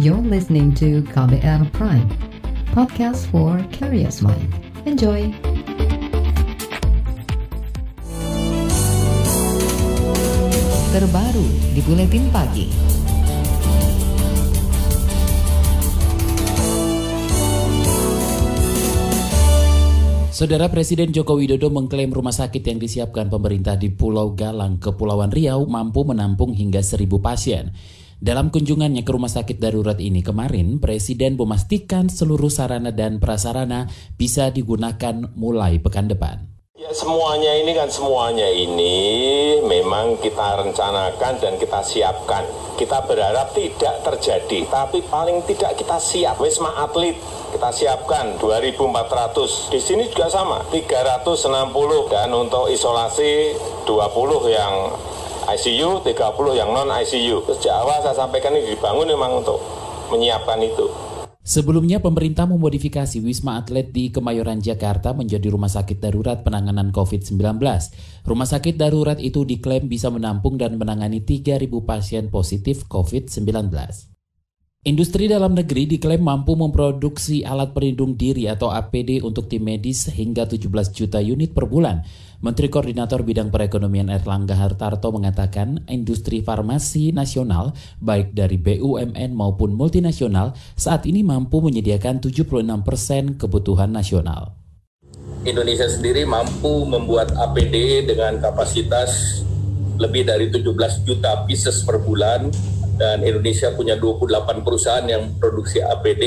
You're listening to KBR Prime, podcast for curious mind. Enjoy! Terbaru di Buletin Pagi. Saudara Presiden Joko Widodo mengklaim rumah sakit yang disiapkan pemerintah di Pulau Galang, Kepulauan Riau mampu menampung hingga seribu pasien. Dalam kunjungannya ke rumah sakit darurat ini kemarin, Presiden memastikan seluruh sarana dan prasarana bisa digunakan mulai pekan depan. Ya semuanya ini kan semuanya ini memang kita rencanakan dan kita siapkan. Kita berharap tidak terjadi, tapi paling tidak kita siap. Wisma Atlet kita siapkan 2.400. Di sini juga sama, 360 dan untuk isolasi 20 yang ICU, 30 yang non ICU. Sejak awal saya sampaikan ini dibangun memang untuk menyiapkan itu. Sebelumnya pemerintah memodifikasi Wisma Atlet di Kemayoran Jakarta menjadi rumah sakit darurat penanganan COVID-19. Rumah sakit darurat itu diklaim bisa menampung dan menangani 3.000 pasien positif COVID-19. Industri dalam negeri diklaim mampu memproduksi alat pelindung diri atau APD untuk tim medis hingga 17 juta unit per bulan. Menteri Koordinator Bidang Perekonomian Erlangga Hartarto mengatakan industri farmasi nasional baik dari BUMN maupun multinasional saat ini mampu menyediakan 76 persen kebutuhan nasional. Indonesia sendiri mampu membuat APD dengan kapasitas lebih dari 17 juta pieces per bulan dan Indonesia punya 28 perusahaan yang produksi APD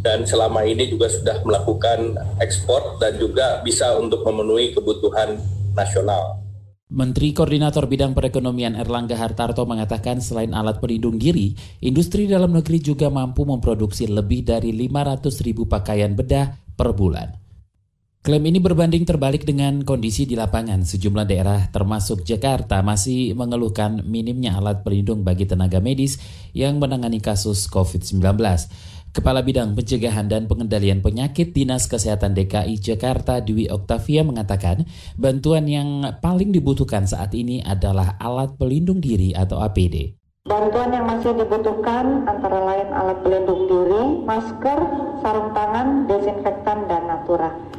dan selama ini juga sudah melakukan ekspor dan juga bisa untuk memenuhi kebutuhan nasional. Menteri Koordinator Bidang Perekonomian Erlangga Hartarto mengatakan selain alat pelindung diri, industri dalam negeri juga mampu memproduksi lebih dari 500 ribu pakaian bedah per bulan. Klaim ini berbanding terbalik dengan kondisi di lapangan. Sejumlah daerah termasuk Jakarta masih mengeluhkan minimnya alat pelindung bagi tenaga medis yang menangani kasus COVID-19. Kepala Bidang Pencegahan dan Pengendalian Penyakit Dinas Kesehatan DKI Jakarta Dwi Oktavia mengatakan bantuan yang paling dibutuhkan saat ini adalah alat pelindung diri atau APD. Bantuan yang masih dibutuhkan antara lain alat pelindung diri, masker, sarung tangan, desinfektan, dan natura.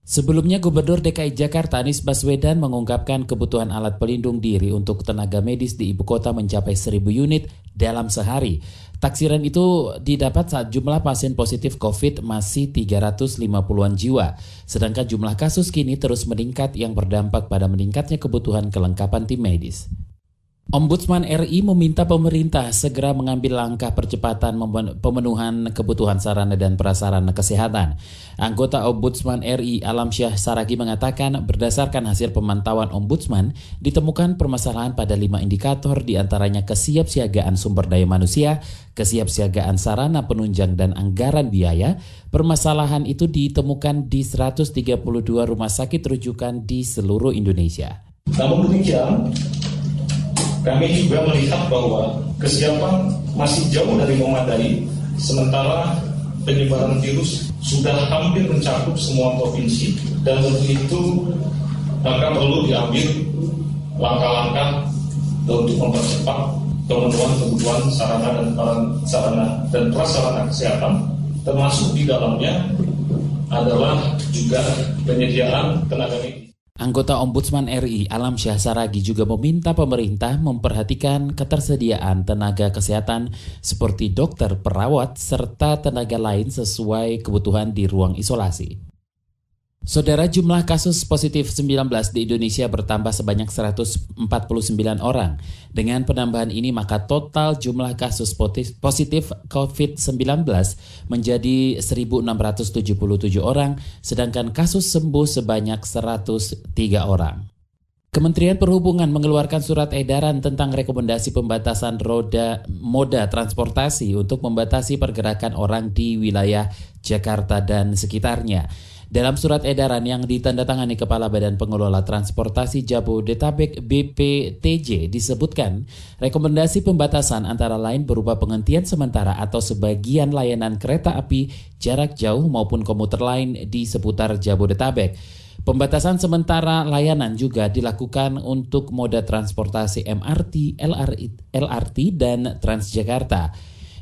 Sebelumnya Gubernur DKI Jakarta Anies Baswedan mengungkapkan kebutuhan alat pelindung diri untuk tenaga medis di ibu kota mencapai 1000 unit dalam sehari. Taksiran itu didapat saat jumlah pasien positif COVID masih 350-an jiwa, sedangkan jumlah kasus kini terus meningkat yang berdampak pada meningkatnya kebutuhan kelengkapan tim medis. Ombudsman RI meminta pemerintah segera mengambil langkah percepatan pemenuhan kebutuhan sarana dan prasarana kesehatan. Anggota Ombudsman RI Alamsyah Saragi mengatakan berdasarkan hasil pemantauan Ombudsman ditemukan permasalahan pada lima indikator di antaranya kesiapsiagaan sumber daya manusia, kesiapsiagaan sarana penunjang dan anggaran biaya. Permasalahan itu ditemukan di 132 rumah sakit rujukan di seluruh Indonesia. Namun demikian, kami juga melihat bahwa kesiapan masih jauh dari memadai, sementara penyebaran virus sudah hampir mencakup semua provinsi, dan untuk itu maka perlu diambil langkah-langkah untuk mempercepat pemenuhan kebutuhan sarana dan sarana dan prasarana kesehatan, termasuk di dalamnya adalah juga penyediaan tenaga medis. Anggota Ombudsman RI Alam Syah Saragi juga meminta pemerintah memperhatikan ketersediaan tenaga kesehatan seperti dokter, perawat, serta tenaga lain sesuai kebutuhan di ruang isolasi. Saudara jumlah kasus positif 19 di Indonesia bertambah sebanyak 149 orang. Dengan penambahan ini maka total jumlah kasus positif COVID-19 menjadi 1.677 orang, sedangkan kasus sembuh sebanyak 103 orang. Kementerian Perhubungan mengeluarkan surat edaran tentang rekomendasi pembatasan roda moda transportasi untuk membatasi pergerakan orang di wilayah Jakarta dan sekitarnya. Dalam surat edaran yang ditandatangani Kepala Badan Pengelola Transportasi Jabodetabek BPTJ disebutkan, rekomendasi pembatasan antara lain berupa penghentian sementara atau sebagian layanan kereta api jarak jauh maupun komuter lain di seputar Jabodetabek. Pembatasan sementara layanan juga dilakukan untuk moda transportasi MRT, LRT, dan Transjakarta.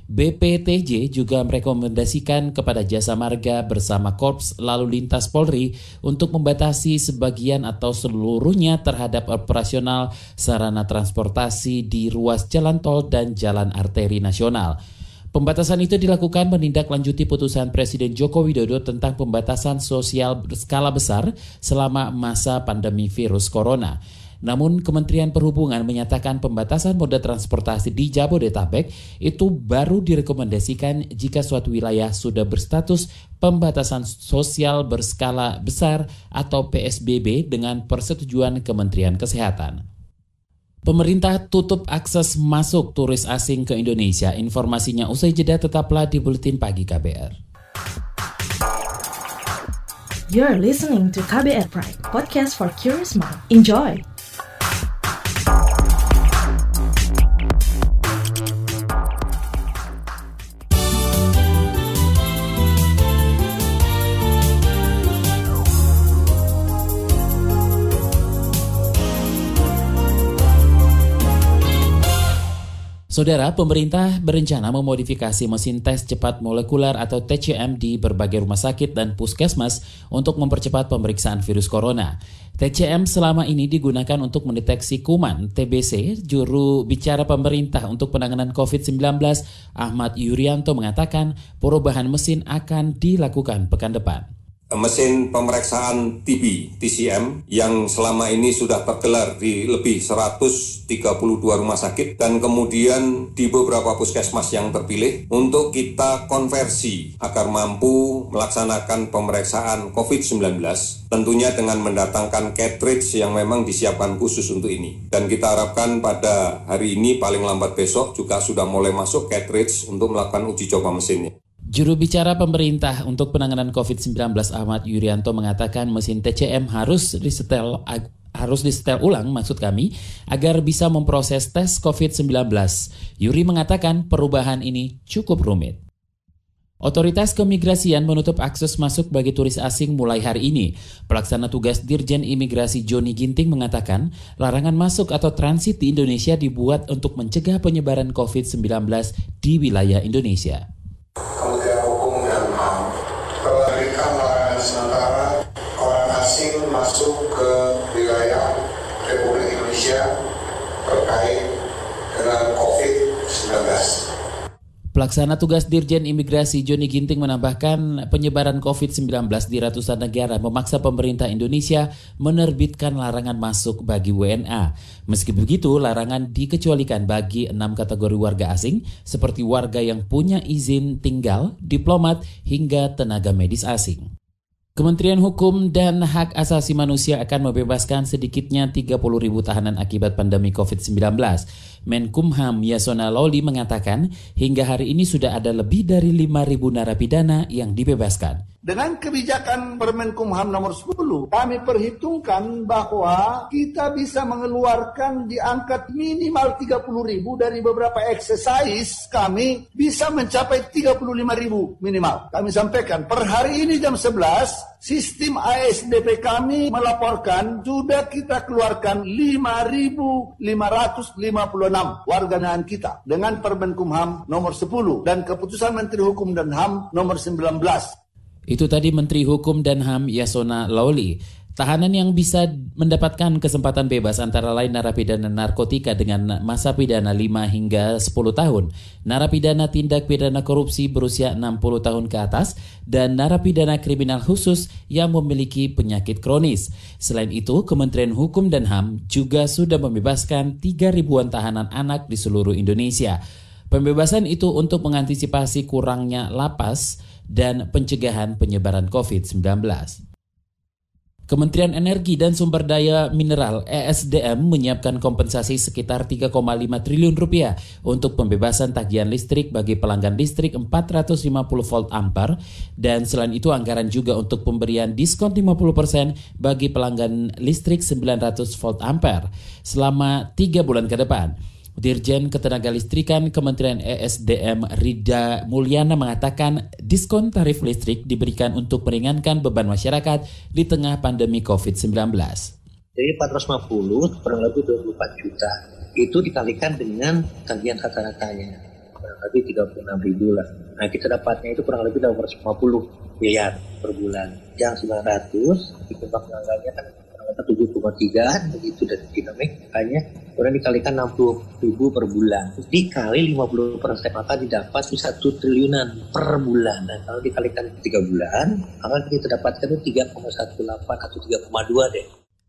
BPTJ juga merekomendasikan kepada Jasa Marga bersama Korps Lalu Lintas Polri untuk membatasi sebagian atau seluruhnya terhadap operasional sarana transportasi di ruas jalan tol dan jalan arteri nasional. Pembatasan itu dilakukan menindaklanjuti putusan Presiden Joko Widodo tentang pembatasan sosial berskala besar selama masa pandemi virus corona. Namun Kementerian Perhubungan menyatakan pembatasan moda transportasi di Jabodetabek itu baru direkomendasikan jika suatu wilayah sudah berstatus pembatasan sosial berskala besar atau PSBB dengan persetujuan Kementerian Kesehatan. Pemerintah tutup akses masuk turis asing ke Indonesia. Informasinya usai jeda tetaplah di Buletin Pagi KBR. You're listening to KBR Pride, podcast for curious mind. Enjoy! Saudara, pemerintah berencana memodifikasi mesin tes cepat molekuler atau TCM di berbagai rumah sakit dan puskesmas untuk mempercepat pemeriksaan virus corona. TCM selama ini digunakan untuk mendeteksi kuman. TBC, juru bicara pemerintah untuk penanganan COVID-19, Ahmad Yuryanto mengatakan perubahan mesin akan dilakukan pekan depan mesin pemeriksaan TB TCM yang selama ini sudah tergelar di lebih 132 rumah sakit dan kemudian di beberapa puskesmas yang terpilih untuk kita konversi agar mampu melaksanakan pemeriksaan COVID-19 tentunya dengan mendatangkan cartridge yang memang disiapkan khusus untuk ini dan kita harapkan pada hari ini paling lambat besok juga sudah mulai masuk cartridge untuk melakukan uji coba mesinnya. Juru bicara pemerintah untuk penanganan COVID-19 Ahmad Yuryanto mengatakan mesin TCM harus disetel harus disetel ulang maksud kami agar bisa memproses tes COVID-19. Yuri mengatakan perubahan ini cukup rumit. Otoritas keimigrasian menutup akses masuk bagi turis asing mulai hari ini. Pelaksana tugas Dirjen Imigrasi Joni Ginting mengatakan, larangan masuk atau transit di Indonesia dibuat untuk mencegah penyebaran COVID-19 di wilayah Indonesia. Pelaksana tugas Dirjen Imigrasi Joni Ginting menambahkan penyebaran COVID-19 di ratusan negara memaksa pemerintah Indonesia menerbitkan larangan masuk bagi WNA. Meski begitu, larangan dikecualikan bagi enam kategori warga asing seperti warga yang punya izin tinggal, diplomat, hingga tenaga medis asing. Kementerian Hukum dan Hak Asasi Manusia akan membebaskan sedikitnya 30 ribu tahanan akibat pandemi COVID-19. Menkumham Yasona Loli mengatakan hingga hari ini sudah ada lebih dari 5 ribu narapidana yang dibebaskan. Dengan kebijakan Permenkumham nomor 10, kami perhitungkan bahwa kita bisa mengeluarkan di angka minimal 30 ribu dari beberapa exercise kami bisa mencapai 35 ribu minimal. Kami sampaikan per hari ini jam 11 sistem ASDP kami melaporkan sudah kita keluarkan 5.556 warga binaan kita dengan Permenkumham nomor 10 dan keputusan Menteri Hukum dan HAM nomor 19 itu tadi Menteri Hukum dan HAM Yasona Lawli. Tahanan yang bisa mendapatkan kesempatan bebas antara lain narapidana narkotika dengan masa pidana 5 hingga 10 tahun, narapidana tindak pidana korupsi berusia 60 tahun ke atas, dan narapidana kriminal khusus yang memiliki penyakit kronis. Selain itu, Kementerian Hukum dan HAM juga sudah membebaskan 3 ribuan tahanan anak di seluruh Indonesia. Pembebasan itu untuk mengantisipasi kurangnya lapas dan pencegahan penyebaran COVID-19. Kementerian Energi dan Sumber Daya Mineral ESDM menyiapkan kompensasi sekitar 3,5 triliun rupiah untuk pembebasan tagihan listrik bagi pelanggan listrik 450 volt ampere dan selain itu anggaran juga untuk pemberian diskon 50% bagi pelanggan listrik 900 volt ampere selama 3 bulan ke depan. Dirjen Ketenagalistrikan Kementerian ESDM Rida Mulyana mengatakan diskon tarif listrik diberikan untuk meringankan beban masyarakat di tengah pandemi COVID-19. Jadi 450 kurang lebih 24 juta. Itu dikalikan dengan tagihan rata-ratanya. kurang lebih 36 ribu lah. Nah kita dapatnya itu kurang lebih 250 miliar per bulan. Yang 900 dikembang anggarannya kan lebih 7,3 begitu dan dinamik. Makanya kemudian dikalikan 60 ribu per bulan. Dikali 50 persen maka didapat itu satu triliunan per bulan. Dan kalau dikalikan 3 bulan maka kita dapatkan itu 3,18 atau 3,2 deh.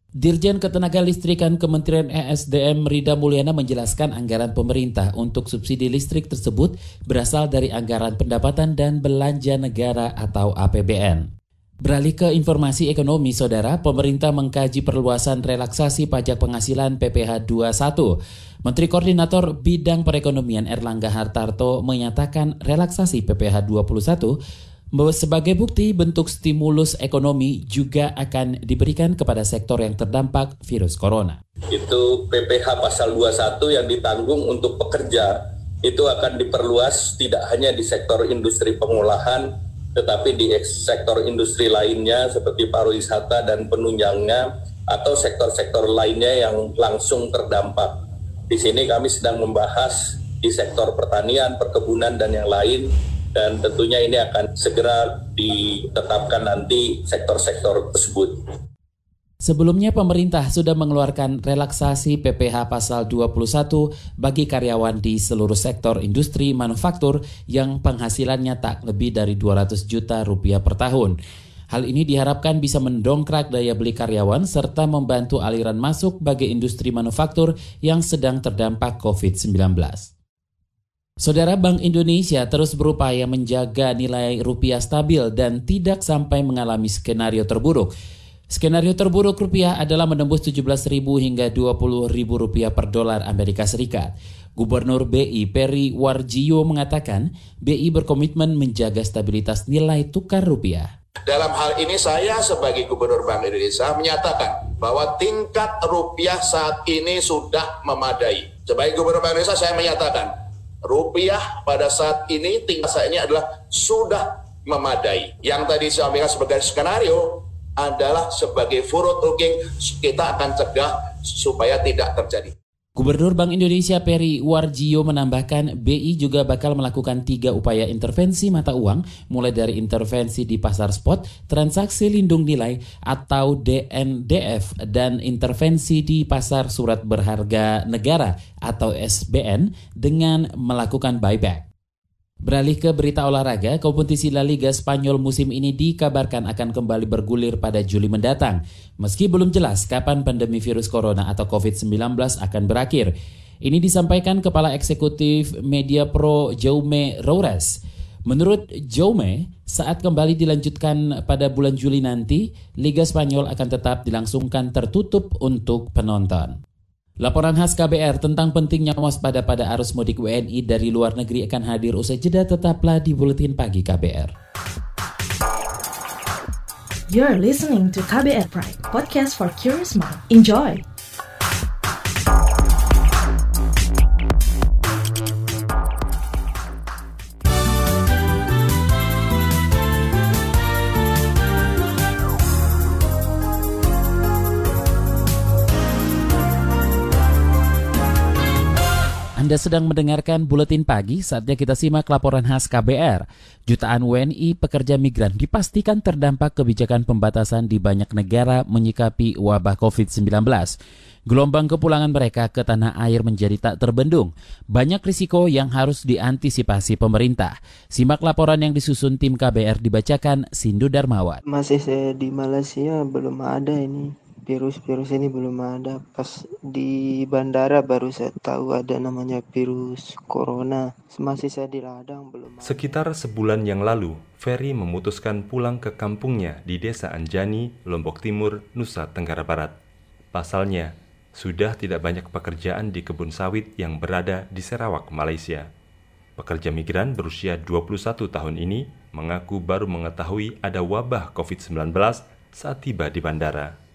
Dirjen Ketenaga Listrikan Kementerian ESDM Rida Mulyana menjelaskan anggaran pemerintah untuk subsidi listrik tersebut berasal dari anggaran pendapatan dan belanja negara atau APBN. Beralih ke informasi ekonomi, saudara, pemerintah mengkaji perluasan relaksasi pajak penghasilan PPh 21. Menteri Koordinator Bidang Perekonomian Erlangga Hartarto menyatakan relaksasi PPh 21 bahwa sebagai bukti bentuk stimulus ekonomi juga akan diberikan kepada sektor yang terdampak virus corona. Itu PPH pasal 21 yang ditanggung untuk pekerja itu akan diperluas tidak hanya di sektor industri pengolahan tetapi di sektor industri lainnya seperti pariwisata dan penunjangnya atau sektor-sektor lainnya yang langsung terdampak. Di sini kami sedang membahas di sektor pertanian, perkebunan dan yang lain dan tentunya ini akan segera ditetapkan nanti sektor-sektor tersebut. Sebelumnya pemerintah sudah mengeluarkan relaksasi PPH pasal 21 bagi karyawan di seluruh sektor industri manufaktur yang penghasilannya tak lebih dari 200 juta rupiah per tahun. Hal ini diharapkan bisa mendongkrak daya beli karyawan serta membantu aliran masuk bagi industri manufaktur yang sedang terdampak COVID-19. Saudara Bank Indonesia terus berupaya menjaga nilai rupiah stabil dan tidak sampai mengalami skenario terburuk. Skenario terburuk rupiah adalah menembus 17.000 hingga 20.000 rupiah per dolar Amerika Serikat. Gubernur BI Peri Warjio mengatakan BI berkomitmen menjaga stabilitas nilai tukar rupiah. Dalam hal ini saya sebagai Gubernur Bank Indonesia menyatakan bahwa tingkat rupiah saat ini sudah memadai. Sebagai Gubernur Bank Indonesia saya menyatakan rupiah pada saat ini tingkat saya ini adalah sudah memadai. Yang tadi saya sampaikan sebagai skenario adalah sebagai forward looking kita akan cegah supaya tidak terjadi. Gubernur Bank Indonesia Peri Warjio menambahkan BI juga bakal melakukan tiga upaya intervensi mata uang mulai dari intervensi di pasar spot, transaksi lindung nilai atau DNDF dan intervensi di pasar surat berharga negara atau SBN dengan melakukan buyback. Beralih ke berita olahraga, kompetisi La Liga Spanyol musim ini dikabarkan akan kembali bergulir pada Juli mendatang. Meski belum jelas kapan pandemi virus corona atau COVID-19 akan berakhir. Ini disampaikan Kepala Eksekutif Media Pro Jaume Roures. Menurut Jaume, saat kembali dilanjutkan pada bulan Juli nanti, Liga Spanyol akan tetap dilangsungkan tertutup untuk penonton. Laporan khas KBR tentang pentingnya waspada pada arus mudik WNI dari luar negeri akan hadir usai jeda tetaplah di Buletin Pagi KBR. You're listening to KBR Pride, podcast for curious mind. Enjoy! Anda sedang mendengarkan Buletin Pagi, saatnya kita simak laporan khas KBR. Jutaan WNI pekerja migran dipastikan terdampak kebijakan pembatasan di banyak negara menyikapi wabah COVID-19. Gelombang kepulangan mereka ke tanah air menjadi tak terbendung. Banyak risiko yang harus diantisipasi pemerintah. Simak laporan yang disusun tim KBR dibacakan Sindu Darmawan. Masih saya di Malaysia belum ada ini virus-virus ini belum ada. Pas di bandara baru saya tahu ada namanya virus corona. Masih saya di ladang belum. Sekitar sebulan yang lalu, Ferry memutuskan pulang ke kampungnya di Desa Anjani, Lombok Timur, Nusa Tenggara Barat. Pasalnya, sudah tidak banyak pekerjaan di kebun sawit yang berada di Sarawak, Malaysia. Pekerja migran berusia 21 tahun ini mengaku baru mengetahui ada wabah COVID-19 saat tiba di bandara.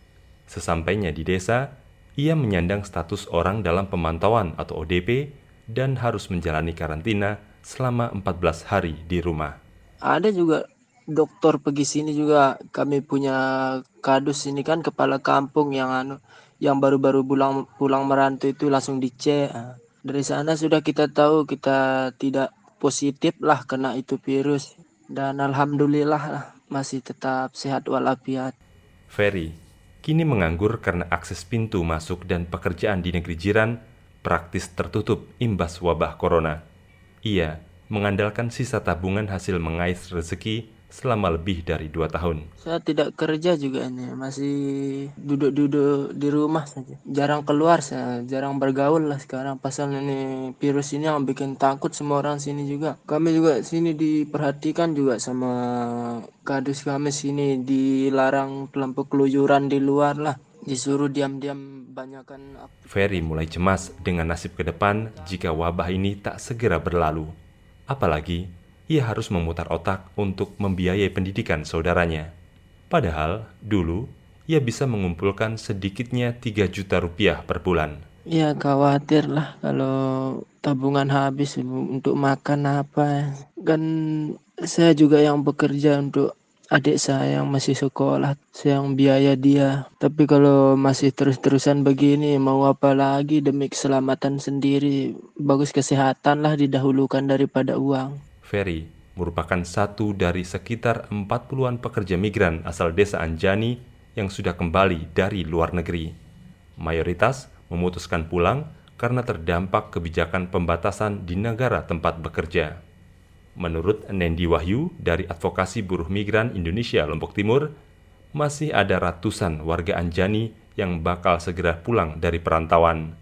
Sesampainya di desa, ia menyandang status orang dalam pemantauan atau ODP dan harus menjalani karantina selama 14 hari di rumah. Ada juga dokter pergi sini juga kami punya kadus ini kan kepala kampung yang anu yang baru-baru pulang pulang merantau itu langsung dicek Dari sana sudah kita tahu kita tidak positif lah kena itu virus dan alhamdulillah lah masih tetap sehat walafiat. Ferry kini menganggur karena akses pintu masuk dan pekerjaan di negeri jiran praktis tertutup imbas wabah corona. Ia mengandalkan sisa tabungan hasil mengais rezeki selama lebih dari dua tahun. Saya tidak kerja juga ini, masih duduk-duduk di rumah saja. Jarang keluar saya, jarang bergaul lah sekarang. Pasal ini virus ini yang bikin takut semua orang sini juga. Kami juga sini diperhatikan juga sama kadus kami sini dilarang kelompok keluyuran di luar lah disuruh diam-diam banyakkan Ferry mulai cemas dengan nasib ke depan jika wabah ini tak segera berlalu. Apalagi ia harus memutar otak untuk membiayai pendidikan saudaranya. Padahal dulu ia bisa mengumpulkan sedikitnya 3 juta rupiah per bulan. Ya khawatir lah kalau tabungan habis untuk makan apa. Kan saya juga yang bekerja untuk adik saya yang masih sekolah, saya yang biaya dia. Tapi kalau masih terus-terusan begini, mau apa lagi demi keselamatan sendiri, bagus kesehatan lah didahulukan daripada uang. Ferry merupakan satu dari sekitar 40-an pekerja migran asal desa Anjani yang sudah kembali dari luar negeri. Mayoritas memutuskan pulang karena terdampak kebijakan pembatasan di negara tempat bekerja. Menurut Nendi Wahyu dari Advokasi Buruh Migran Indonesia Lombok Timur, masih ada ratusan warga Anjani yang bakal segera pulang dari perantauan.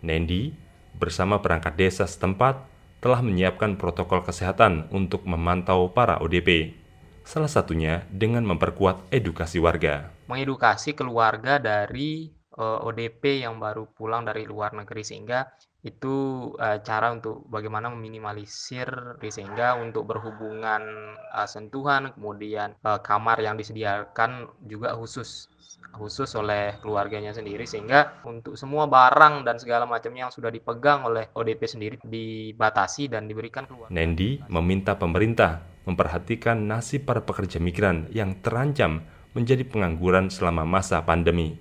Nendi bersama perangkat desa setempat telah menyiapkan protokol kesehatan untuk memantau para ODP. Salah satunya dengan memperkuat edukasi warga. Mengedukasi keluarga dari uh, eh, ODP yang baru pulang dari luar negeri sehingga itu uh, cara untuk bagaimana meminimalisir sehingga untuk berhubungan uh, sentuhan kemudian uh, kamar yang disediakan juga khusus khusus oleh keluarganya sendiri sehingga untuk semua barang dan segala macamnya yang sudah dipegang oleh ODP sendiri dibatasi dan diberikan keluar. Nendi meminta pemerintah memperhatikan nasib para pekerja migran yang terancam menjadi pengangguran selama masa pandemi.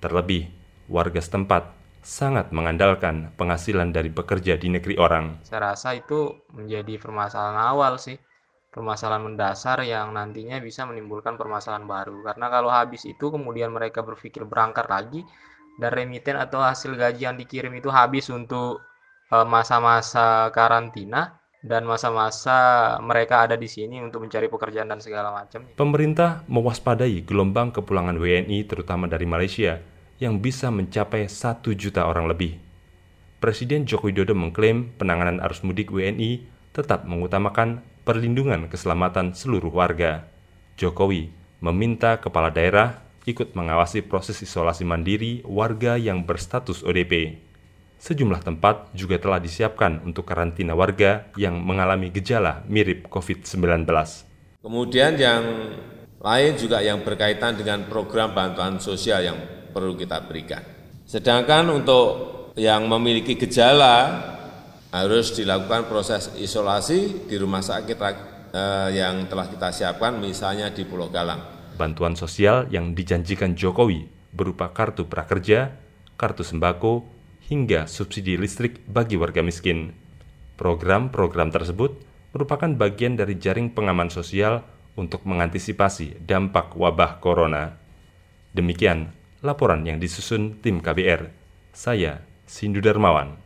Terlebih, warga setempat sangat mengandalkan penghasilan dari bekerja di negeri orang. Saya rasa itu menjadi permasalahan awal sih, permasalahan mendasar yang nantinya bisa menimbulkan permasalahan baru. Karena kalau habis itu kemudian mereka berpikir berangkat lagi dan remiten atau hasil gaji yang dikirim itu habis untuk eh, masa-masa karantina dan masa-masa mereka ada di sini untuk mencari pekerjaan dan segala macam. Pemerintah mewaspadai gelombang kepulangan WNI terutama dari Malaysia yang bisa mencapai satu juta orang lebih. Presiden Joko Widodo mengklaim penanganan arus mudik WNI tetap mengutamakan perlindungan keselamatan seluruh warga. Jokowi meminta kepala daerah ikut mengawasi proses isolasi mandiri warga yang berstatus ODP. Sejumlah tempat juga telah disiapkan untuk karantina warga yang mengalami gejala mirip COVID-19. Kemudian yang lain juga yang berkaitan dengan program bantuan sosial yang perlu kita berikan. Sedangkan untuk yang memiliki gejala harus dilakukan proses isolasi di rumah sakit eh, yang telah kita siapkan misalnya di Pulau Galang. Bantuan sosial yang dijanjikan Jokowi berupa kartu prakerja, kartu sembako, hingga subsidi listrik bagi warga miskin. Program-program tersebut merupakan bagian dari jaring pengaman sosial untuk mengantisipasi dampak wabah corona. Demikian laporan yang disusun tim KBR. Saya, Sindu Darmawan.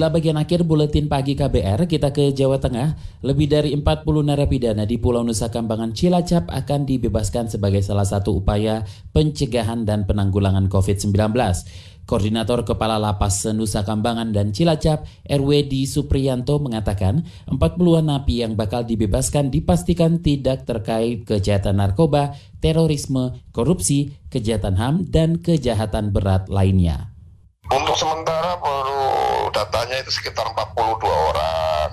Inilah bagian akhir buletin pagi KBR. Kita ke Jawa Tengah. Lebih dari 40 narapidana di Pulau Nusa Kambangan Cilacap akan dibebaskan sebagai salah satu upaya pencegahan dan penanggulangan COVID-19. Koordinator Kepala Lapas Nusa Kambangan dan Cilacap, RWD Supriyanto mengatakan 40-an napi yang bakal dibebaskan dipastikan tidak terkait kejahatan narkoba, terorisme, korupsi, kejahatan HAM, dan kejahatan berat lainnya. Untuk sementara datanya itu sekitar 42 orang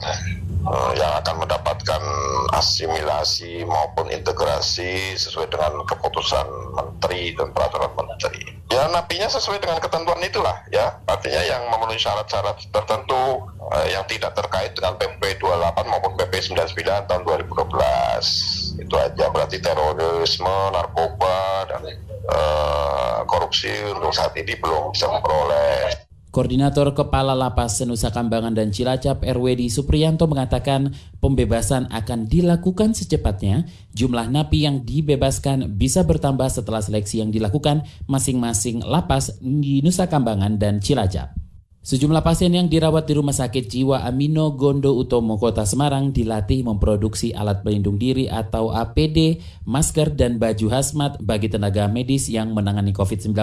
uh, yang akan mendapatkan asimilasi maupun integrasi sesuai dengan keputusan menteri dan peraturan menteri. Ya napinya sesuai dengan ketentuan itulah ya. Artinya yang memenuhi syarat-syarat tertentu uh, yang tidak terkait dengan PP 28 maupun PP 99 tahun 2012. Itu aja berarti terorisme, narkoba dan uh, korupsi untuk saat ini belum bisa memperoleh. Koordinator Kepala Lapas Senusa Kambangan dan Cilacap RWD Supriyanto mengatakan pembebasan akan dilakukan secepatnya. Jumlah napi yang dibebaskan bisa bertambah setelah seleksi yang dilakukan masing-masing lapas di Nusa Kambangan dan Cilacap. Sejumlah pasien yang dirawat di Rumah Sakit Jiwa Amino Gondo Utomo Kota Semarang dilatih memproduksi alat pelindung diri atau APD, masker, dan baju hazmat bagi tenaga medis yang menangani COVID-19.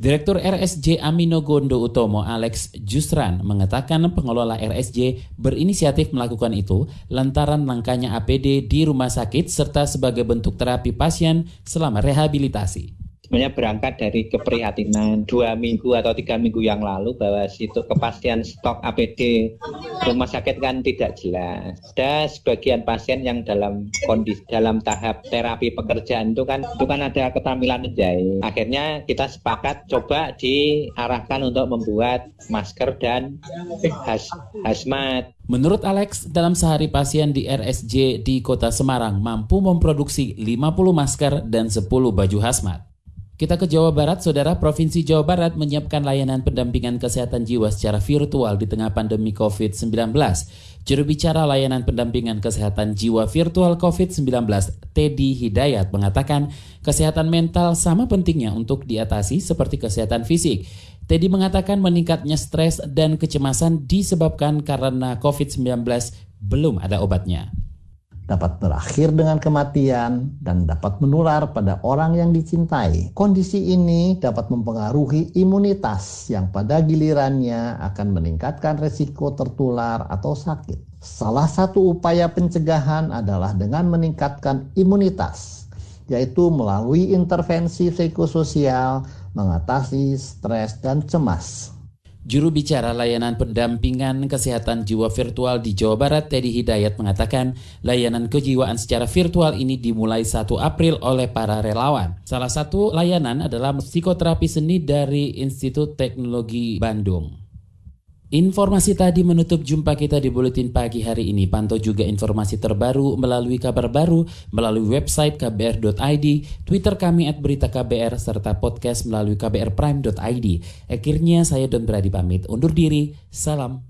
Direktur RSJ Amino Gondo Utomo Alex Justran mengatakan pengelola RSJ berinisiatif melakukan itu lantaran langkanya APD di rumah sakit serta sebagai bentuk terapi pasien selama rehabilitasi sebenarnya berangkat dari keprihatinan dua minggu atau tiga minggu yang lalu bahwa situ kepastian stok APD rumah sakit kan tidak jelas. Ada sebagian pasien yang dalam kondisi dalam tahap terapi pekerjaan itu kan itu kan ada keterampilan menjahit. Akhirnya kita sepakat coba diarahkan untuk membuat masker dan has, hazmat. Menurut Alex, dalam sehari pasien di RSJ di Kota Semarang mampu memproduksi 50 masker dan 10 baju hazmat. Kita ke Jawa Barat, Saudara Provinsi Jawa Barat menyiapkan layanan pendampingan kesehatan jiwa secara virtual di tengah pandemi COVID-19. Juru bicara layanan pendampingan kesehatan jiwa virtual COVID-19, Teddy Hidayat mengatakan kesehatan mental sama pentingnya untuk diatasi seperti kesehatan fisik. Teddy mengatakan meningkatnya stres dan kecemasan disebabkan karena COVID-19 belum ada obatnya dapat berakhir dengan kematian dan dapat menular pada orang yang dicintai. Kondisi ini dapat mempengaruhi imunitas yang pada gilirannya akan meningkatkan resiko tertular atau sakit. Salah satu upaya pencegahan adalah dengan meningkatkan imunitas, yaitu melalui intervensi psikososial, mengatasi stres dan cemas. Juru bicara layanan pendampingan kesehatan jiwa virtual di Jawa Barat, Teddy Hidayat mengatakan layanan kejiwaan secara virtual ini dimulai 1 April oleh para relawan. Salah satu layanan adalah psikoterapi seni dari Institut Teknologi Bandung. Informasi tadi menutup jumpa kita di Buletin Pagi hari ini. Pantau juga informasi terbaru melalui kabar baru, melalui website kbr.id, Twitter kami at berita KBR, serta podcast melalui kbrprime.id. Akhirnya saya Don Brady pamit. Undur diri. Salam.